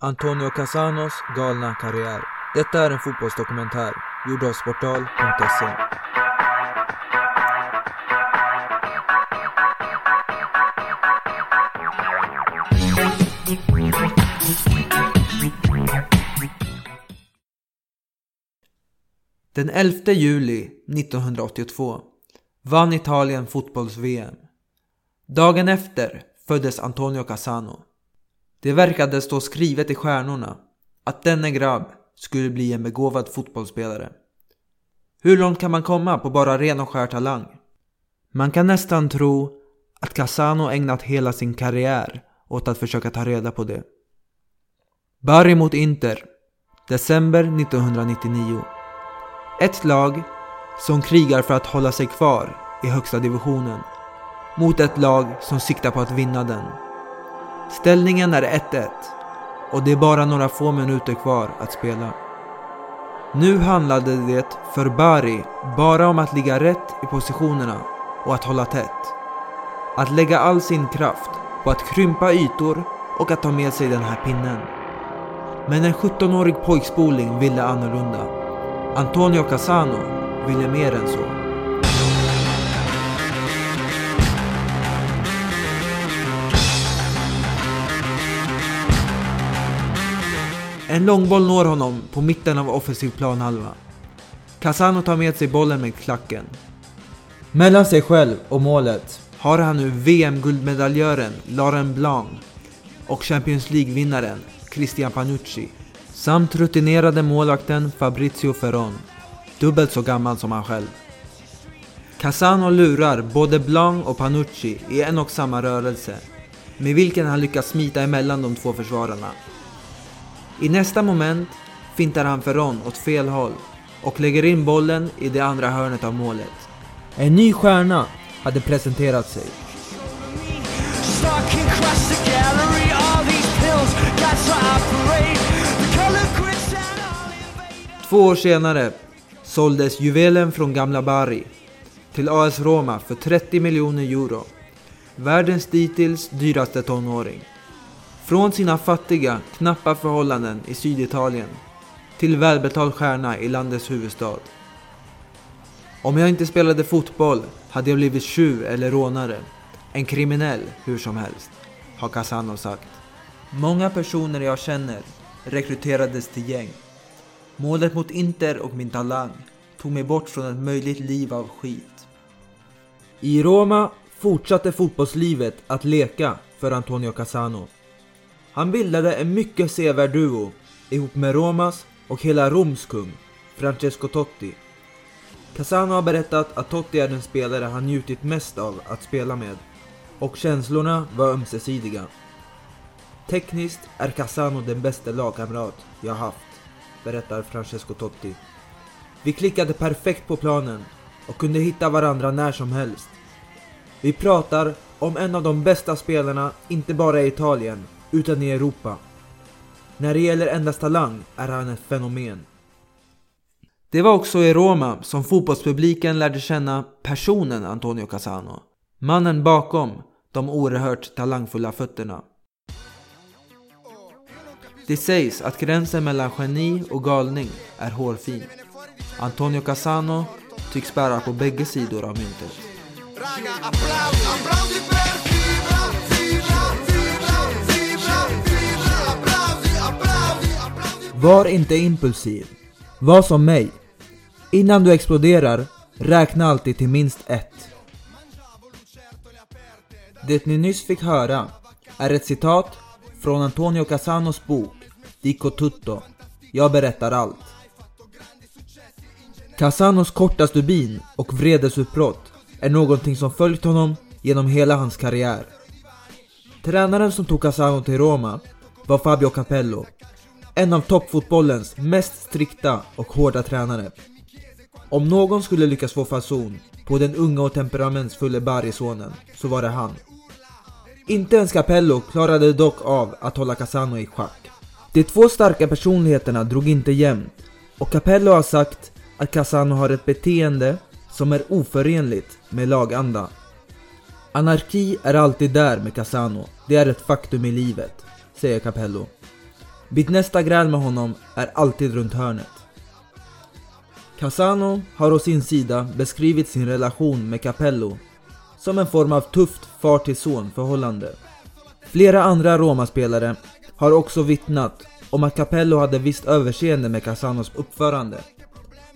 Antonio Casanos galna karriär. Detta är en fotbollsdokumentär gjord av Sportal.se. Den 11 juli 1982 vann Italien fotbolls-VM. Dagen efter föddes Antonio Casano. Det verkade stå skrivet i stjärnorna att denne grabb skulle bli en begåvad fotbollsspelare. Hur långt kan man komma på bara ren och skär talang? Man kan nästan tro att Casano ägnat hela sin karriär åt att försöka ta reda på det. Bari mot Inter, december 1999. Ett lag som krigar för att hålla sig kvar i högsta divisionen mot ett lag som siktar på att vinna den. Ställningen är 1-1 och det är bara några få minuter kvar att spela. Nu handlade det för Bari bara om att ligga rätt i positionerna och att hålla tätt. Att lägga all sin kraft på att krympa ytor och att ta med sig den här pinnen. Men en 17-årig pojkspoling ville annorlunda. Antonio Casano ville mer än så. En långboll når honom på mitten av offensiv planhalva. Casano tar med sig bollen med klacken. Mellan sig själv och målet har han nu VM-guldmedaljören Laurent Blanc och Champions League-vinnaren Christian Panucci samt rutinerade målvakten Fabrizio Ferron, dubbelt så gammal som han själv. Casano lurar både Blanc och Panucci i en och samma rörelse, med vilken han lyckas smita emellan de två försvararna. I nästa moment fintar han Ferron åt fel håll och lägger in bollen i det andra hörnet av målet. En ny stjärna hade presenterat sig. Två år senare såldes juvelen från gamla Bari till AS Roma för 30 miljoner euro. Världens dittills dyraste tonåring. Från sina fattiga, knappa förhållanden i Syditalien till välbetald stjärna i landets huvudstad. Om jag inte spelade fotboll hade jag blivit tjuv eller rånare. En kriminell hur som helst, har Casano sagt. Många personer jag känner rekryterades till gäng. Målet mot Inter och min talang tog mig bort från ett möjligt liv av skit. I Roma fortsatte fotbollslivet att leka för Antonio Casano. Han bildade en mycket sevärd duo ihop med Romas och hela Roms kung, Francesco Totti. Casano har berättat att Totti är den spelare han njutit mest av att spela med och känslorna var ömsesidiga. Tekniskt är Casano den bästa lagkamrat jag haft, berättar Francesco Totti. Vi klickade perfekt på planen och kunde hitta varandra när som helst. Vi pratar om en av de bästa spelarna, inte bara i Italien, utan i Europa. När det gäller endast talang är han ett fenomen. Det var också i Roma som fotbollspubliken lärde känna personen Antonio Casano. Mannen bakom de oerhört talangfulla fötterna. Det sägs att gränsen mellan geni och galning är hårfin. Antonio Casano tycks bära på bägge sidor av myntet. Var inte impulsiv. Var som mig. Innan du exploderar, räkna alltid till minst ett. Det ni nyss fick höra är ett citat från Antonio Casanos bok Dico Tutto. Jag berättar allt. Casanos korta stubin och vredesutbrott är någonting som följt honom genom hela hans karriär. Tränaren som tog Casano till Roma var Fabio Capello. En av toppfotbollens mest strikta och hårda tränare. Om någon skulle lyckas få fason på den unga och temperamentsfulla Bari-sonen så var det han. Inte ens Capello klarade dock av att hålla Casano i schack. De två starka personligheterna drog inte jämnt och Capello har sagt att Casano har ett beteende som är oförenligt med laganda. Anarki är alltid där med Casano, det är ett faktum i livet, säger Capello. Mitt nästa gräl med honom är alltid runt hörnet. Casano har å sin sida beskrivit sin relation med Capello som en form av tufft far till son förhållande. Flera andra Roma-spelare har också vittnat om att Capello hade visst överseende med Casanos uppförande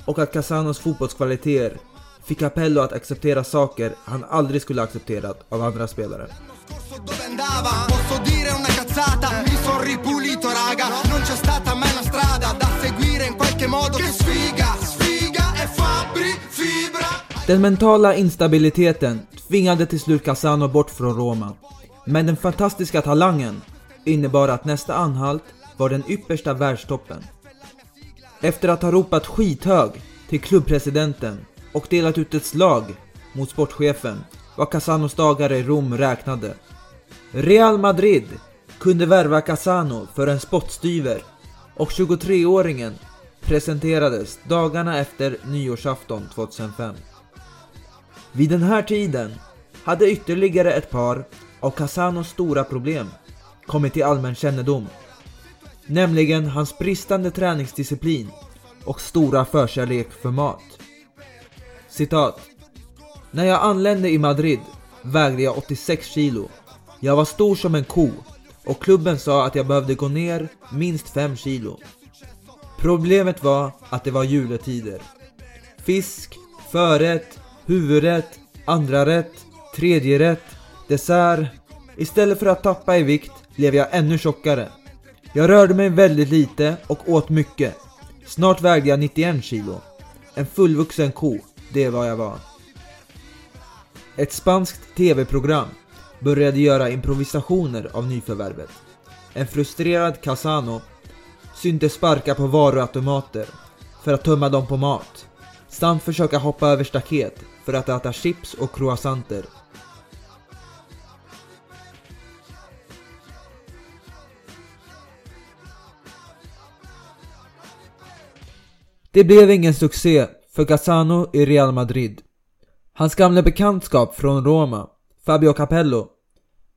och att Casanos fotbollskvaliteter fick Capello att acceptera saker han aldrig skulle accepterat av andra spelare ripulito raga Non c'è stata mai una strada Da seguire in qualche modo Che sfiga, sfiga e Fabri Fibra Den mentala instabiliteten tvingade till slut Casano bort från Roma. Men den fantastiska talangen innebar att nästa anhalt var den yppersta världstoppen. Efter att ha ropat skithög till klubbpresidenten och delat ut ett slag mot sportchefen var Casanos dagar i Rom räknade. Real Madrid kunde värva Casano för en spottstyver och 23-åringen presenterades dagarna efter nyårsafton 2005. Vid den här tiden hade ytterligare ett par av Casanos stora problem kommit till allmän kännedom. Nämligen hans bristande träningsdisciplin och stora förkärlek för mat. Citat. När jag anlände i Madrid vägde jag 86 kilo. Jag var stor som en ko och klubben sa att jag behövde gå ner minst 5 kilo. Problemet var att det var juletider. Fisk, förrätt, huvudrätt, andra rätt, tredje rätt, dessert. Istället för att tappa i vikt blev jag ännu tjockare. Jag rörde mig väldigt lite och åt mycket. Snart vägde jag 91 kilo. En fullvuxen ko, det är vad jag var. Ett spanskt TV-program började göra improvisationer av nyförvärvet. En frustrerad Casano syntes sparka på varuautomater för att tömma dem på mat samt försöka hoppa över staket för att äta chips och croissanter. Det blev ingen succé för Casano i Real Madrid. Hans gamla bekantskap från Roma, Fabio Capello,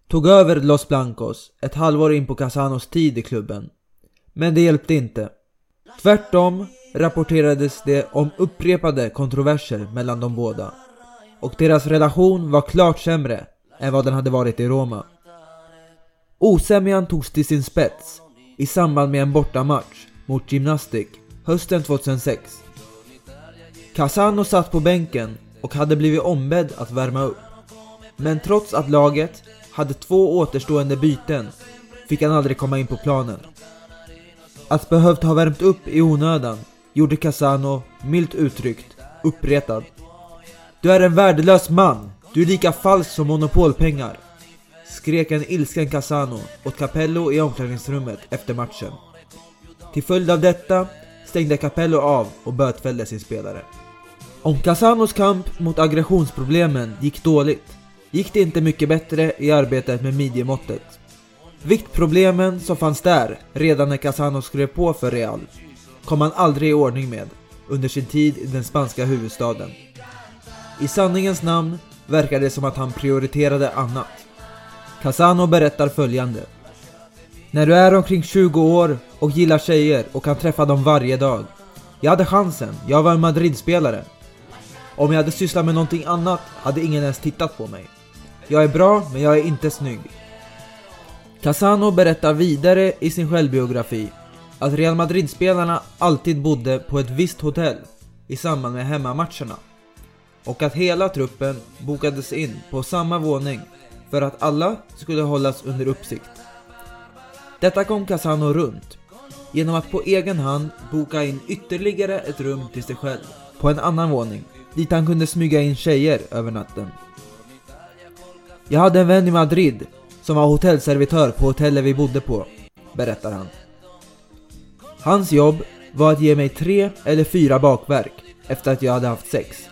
tog över Los Blancos ett halvår in på Casanos tid i klubben. Men det hjälpte inte. Tvärtom rapporterades det om upprepade kontroverser mellan de båda. Och deras relation var klart sämre än vad den hade varit i Roma. Osämjan togs till sin spets i samband med en bortamatch mot Gymnastic hösten 2006. Casano satt på bänken och hade blivit ombedd att värma upp. Men trots att laget hade två återstående byten fick han aldrig komma in på planen. Att behövt ha värmt upp i onödan gjorde Casano, milt uttryckt, uppretad. Du är en värdelös man! Du är lika falsk som monopolpengar! Skrek en ilsken Casano åt Capello i omklädningsrummet efter matchen. Till följd av detta stängde Capello av och bötfällde sin spelare. Om Casanos kamp mot aggressionsproblemen gick dåligt gick det inte mycket bättre i arbetet med midjemåttet. Viktproblemen som fanns där redan när Casano skrev på för Real kom han aldrig i ordning med under sin tid i den spanska huvudstaden. I sanningens namn verkar det som att han prioriterade annat. Casano berättar följande. När du är omkring 20 år och gillar tjejer och kan träffa dem varje dag. Jag hade chansen, jag var en Madrid-spelare. Om jag hade sysslat med någonting annat hade ingen ens tittat på mig. Jag är bra, men jag är inte snygg. Casano berättar vidare i sin självbiografi att Real Madrid-spelarna alltid bodde på ett visst hotell i samband med hemmamatcherna. Och att hela truppen bokades in på samma våning för att alla skulle hållas under uppsikt. Detta kom Casano runt genom att på egen hand boka in ytterligare ett rum till sig själv på en annan våning dit han kunde smyga in tjejer över natten. Jag hade en vän i Madrid som var hotellservitör på hotellet vi bodde på, berättar han. Hans jobb var att ge mig tre eller fyra bakverk efter att jag hade haft sex.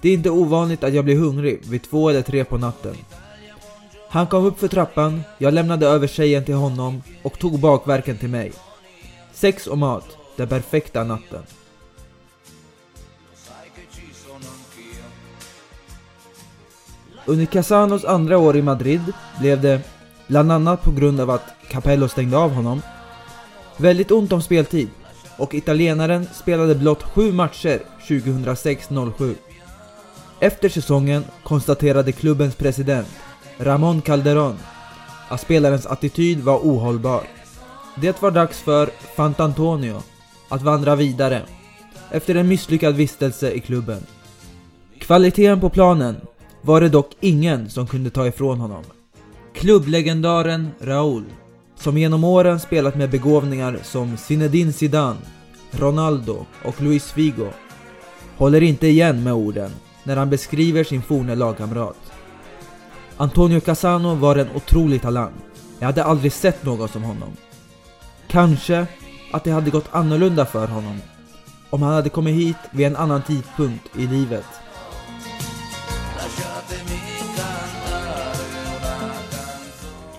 Det är inte ovanligt att jag blir hungrig vid två eller tre på natten. Han kom upp för trappan, jag lämnade över tjejen till honom och tog bakverken till mig. Sex och mat, den perfekta natten. Under Casanos andra år i Madrid blev det, bland annat på grund av att Capello stängde av honom, Väldigt ont om speltid och italienaren spelade blott sju matcher 2006-07. Efter säsongen konstaterade klubbens president Ramon Calderón att spelarens attityd var ohållbar. Det var dags för Fantantonio att vandra vidare efter en misslyckad vistelse i klubben. Kvaliteten på planen var det dock ingen som kunde ta ifrån honom. Klubblegendaren Raúl, som genom åren spelat med begåvningar som Zinedine Zidane, Ronaldo och Luis Figo, håller inte igen med orden när han beskriver sin forne lagkamrat. Antonio Cassano var en otrolig talang. Jag hade aldrig sett någon som honom. Kanske att det hade gått annorlunda för honom om han hade kommit hit vid en annan tidpunkt i livet.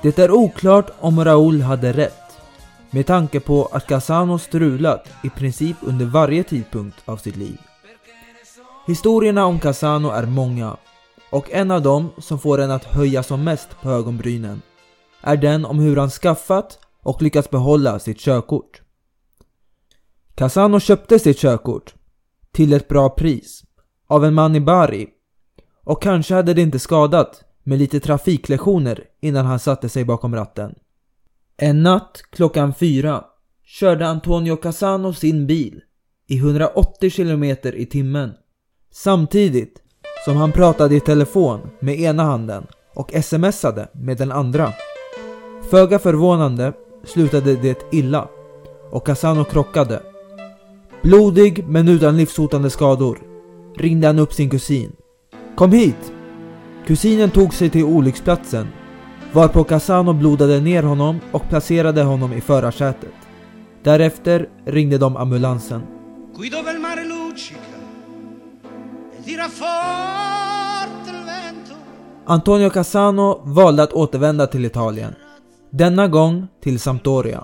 Det är oklart om Raúl hade rätt med tanke på att Casano strulat i princip under varje tidpunkt av sitt liv. Historierna om Casano är många och en av dem som får en att höja som mest på ögonbrynen är den om hur han skaffat och lyckats behålla sitt körkort. Casano köpte sitt körkort till ett bra pris av en man i Bari och kanske hade det inte skadat med lite trafiklektioner innan han satte sig bakom ratten. En natt klockan fyra körde Antonio Casano sin bil i 180 km i timmen samtidigt som han pratade i telefon med ena handen och smsade med den andra. Föga förvånande slutade det illa och Casano krockade. Blodig men utan livshotande skador ringde han upp sin kusin. Kom hit! Kusinen tog sig till olycksplatsen varpå Cassano blodade ner honom och placerade honom i förarsätet. Därefter ringde de ambulansen. E. Antonio Cassano valde att återvända till Italien. Denna gång till Sampdoria.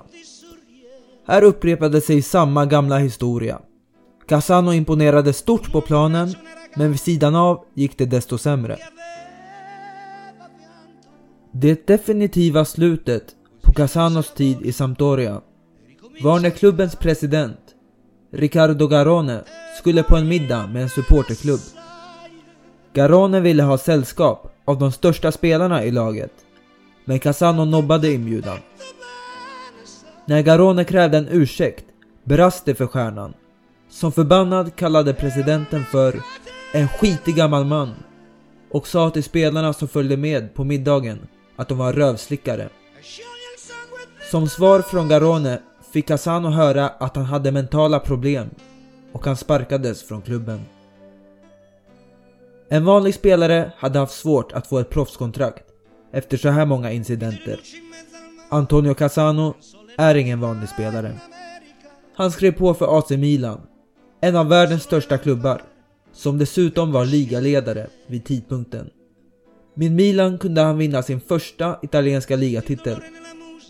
Här upprepade sig samma gamla historia. Cassano imponerade stort på planen, men vid sidan av gick det desto sämre. Det definitiva slutet på Casanos tid i Sampdoria var när klubbens president, Riccardo Garone, skulle på en middag med en supporterklubb. Garone ville ha sällskap av de största spelarna i laget, men Casano nobbade inbjudan. När Garone krävde en ursäkt brast det för stjärnan, som förbannad kallade presidenten för en skitig gammal man och sa till spelarna som följde med på middagen att de var rövslickare. Som svar från Garone fick Asano höra att han hade mentala problem och han sparkades från klubben. En vanlig spelare hade haft svårt att få ett proffskontrakt efter så här många incidenter. Antonio Cassano är ingen vanlig spelare. Han skrev på för AC Milan, en av världens största klubbar, som dessutom var ligaledare vid tidpunkten. Med Milan kunde han vinna sin första italienska ligatitel.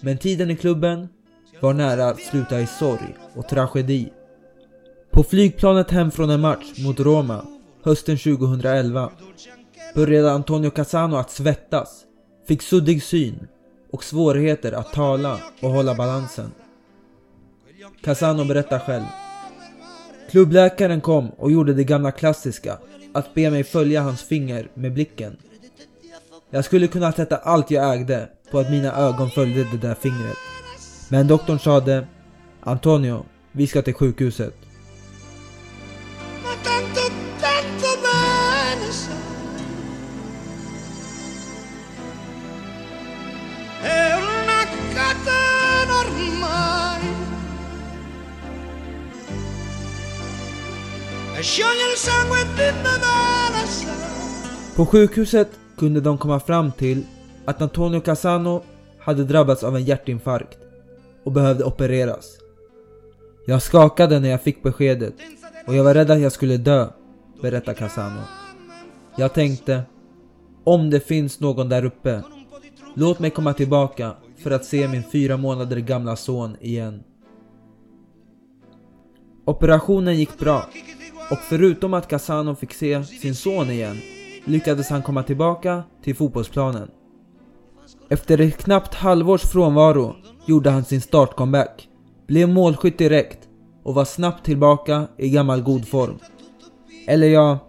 Men tiden i klubben var nära att sluta i sorg och tragedi. På flygplanet hem från en match mot Roma hösten 2011 började Antonio Cassano att svettas, fick suddig syn och svårigheter att tala och hålla balansen. Cassano berättar själv. Klubbläkaren kom och gjorde det gamla klassiska, att be mig följa hans finger med blicken. Jag skulle kunna sätta allt jag ägde på att mina ögon följde det där fingret. Men doktorn sade Antonio, vi ska till sjukhuset. På sjukhuset kunde de komma fram till att Antonio Cassano hade drabbats av en hjärtinfarkt och behövde opereras. Jag skakade när jag fick beskedet och jag var rädd att jag skulle dö, berättar Cassano. Jag tänkte, om det finns någon där uppe, låt mig komma tillbaka för att se min fyra månader gamla son igen. Operationen gick bra och förutom att Cassano fick se sin son igen lyckades han komma tillbaka till fotbollsplanen. Efter ett knappt halvårs frånvaro gjorde han sin startcomeback blev målskytt direkt och var snabbt tillbaka i gammal god form. Eller ja,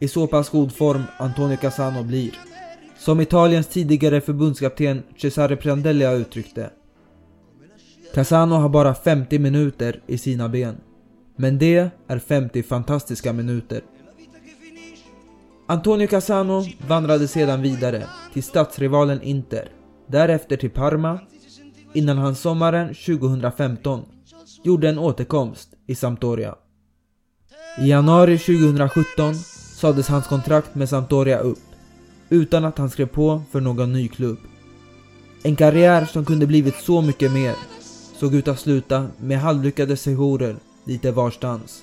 i så pass god form Antonio Cassano blir. Som Italiens tidigare förbundskapten Cesare Prandelli har uttryckt det. Cassano har bara 50 minuter i sina ben. Men det är 50 fantastiska minuter. Antonio Cassano vandrade sedan vidare till stadsrivalen Inter, därefter till Parma, innan han sommaren 2015 gjorde en återkomst i Sampdoria. I januari 2017 sades hans kontrakt med Sampdoria upp, utan att han skrev på för någon ny klubb. En karriär som kunde blivit så mycket mer såg ut att sluta med halvlyckade sejourer lite varstans.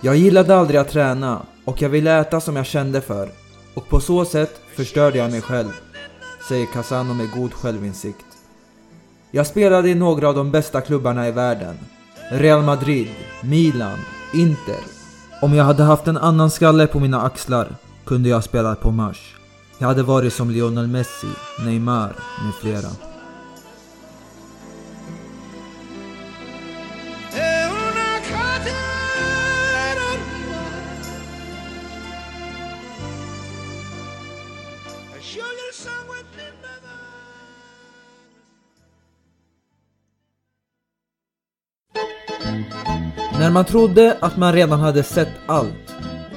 Jag gillade aldrig att träna och jag ville äta som jag kände för och på så sätt förstörde jag mig själv, säger Casano med god självinsikt. Jag spelade i några av de bästa klubbarna i världen. Real Madrid, Milan, Inter. Om jag hade haft en annan skalle på mina axlar kunde jag spela på Mars. Jag hade varit som Lionel Messi, Neymar med flera. När man trodde att man redan hade sett allt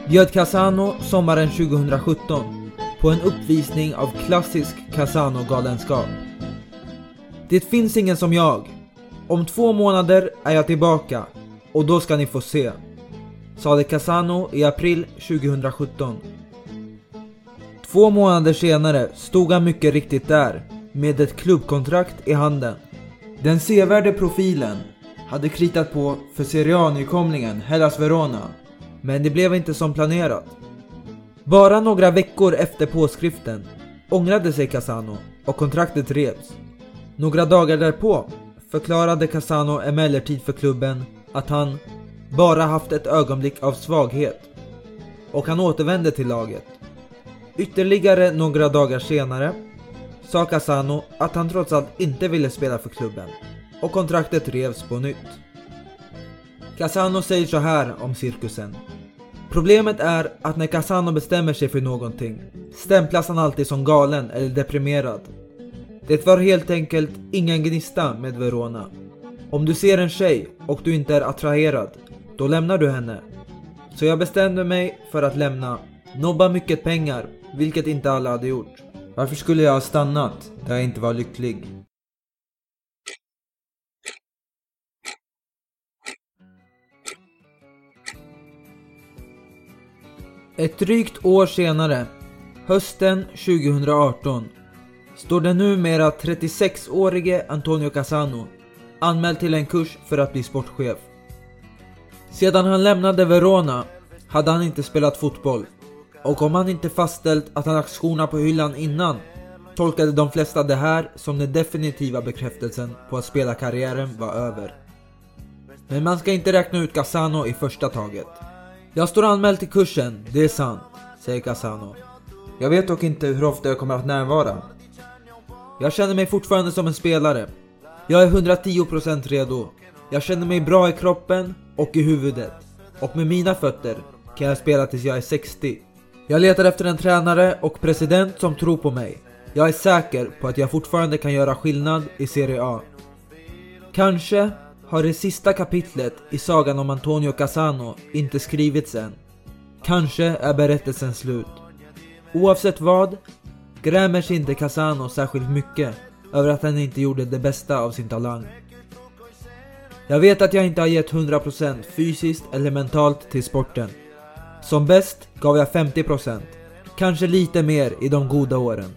bjöd Casano sommaren 2017 på en uppvisning av klassisk Casano-galenskap. Det finns ingen som jag. Om två månader är jag tillbaka och då ska ni få se. Sade Casano i april 2017. Två månader senare stod han mycket riktigt där med ett klubbkontrakt i handen. Den sevärde profilen hade kritat på för Serie A-nykomlingen Hellas Verona, men det blev inte som planerat. Bara några veckor efter påskriften ångrade sig Casano och kontraktet revs. Några dagar därpå förklarade Casano emellertid för klubben att han bara haft ett ögonblick av svaghet och han återvände till laget. Ytterligare några dagar senare sa Casano att han trots allt inte ville spela för klubben och kontraktet revs på nytt. Casano säger så här om cirkusen. Problemet är att när Casano bestämmer sig för någonting stämplas han alltid som galen eller deprimerad. Det var helt enkelt ingen gnista med Verona. Om du ser en tjej och du inte är attraherad, då lämnar du henne. Så jag bestämde mig för att lämna, nobba mycket pengar, vilket inte alla hade gjort. Varför skulle jag ha stannat där jag inte var lycklig? Ett drygt år senare, hösten 2018, står den numera 36-årige Antonio Casano anmäld till en kurs för att bli sportchef. Sedan han lämnade Verona hade han inte spelat fotboll och om han inte fastställt att han lagt skorna på hyllan innan tolkade de flesta det här som den definitiva bekräftelsen på att spelarkarriären var över. Men man ska inte räkna ut Casano i första taget. Jag står anmäld till kursen, det är sant, säger Casano. Jag vet dock inte hur ofta jag kommer att närvara. Jag känner mig fortfarande som en spelare. Jag är 110% redo. Jag känner mig bra i kroppen och i huvudet. Och med mina fötter kan jag spela tills jag är 60. Jag letar efter en tränare och president som tror på mig. Jag är säker på att jag fortfarande kan göra skillnad i Serie A. Kanske har det sista kapitlet i sagan om Antonio Casano inte skrivits än. Kanske är berättelsen slut. Oavsett vad grämer sig inte Casano särskilt mycket över att han inte gjorde det bästa av sin talang. Jag vet att jag inte har gett 100% fysiskt eller mentalt till sporten. Som bäst gav jag 50%, kanske lite mer i de goda åren.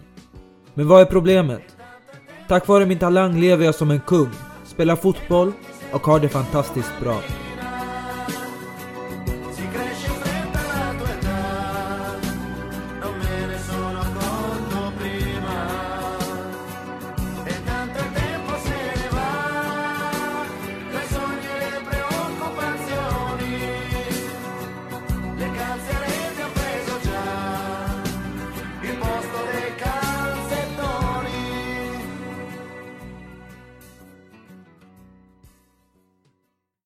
Men vad är problemet? Tack vare min talang lever jag som en kung, spelar fotboll och har det fantastiskt bra.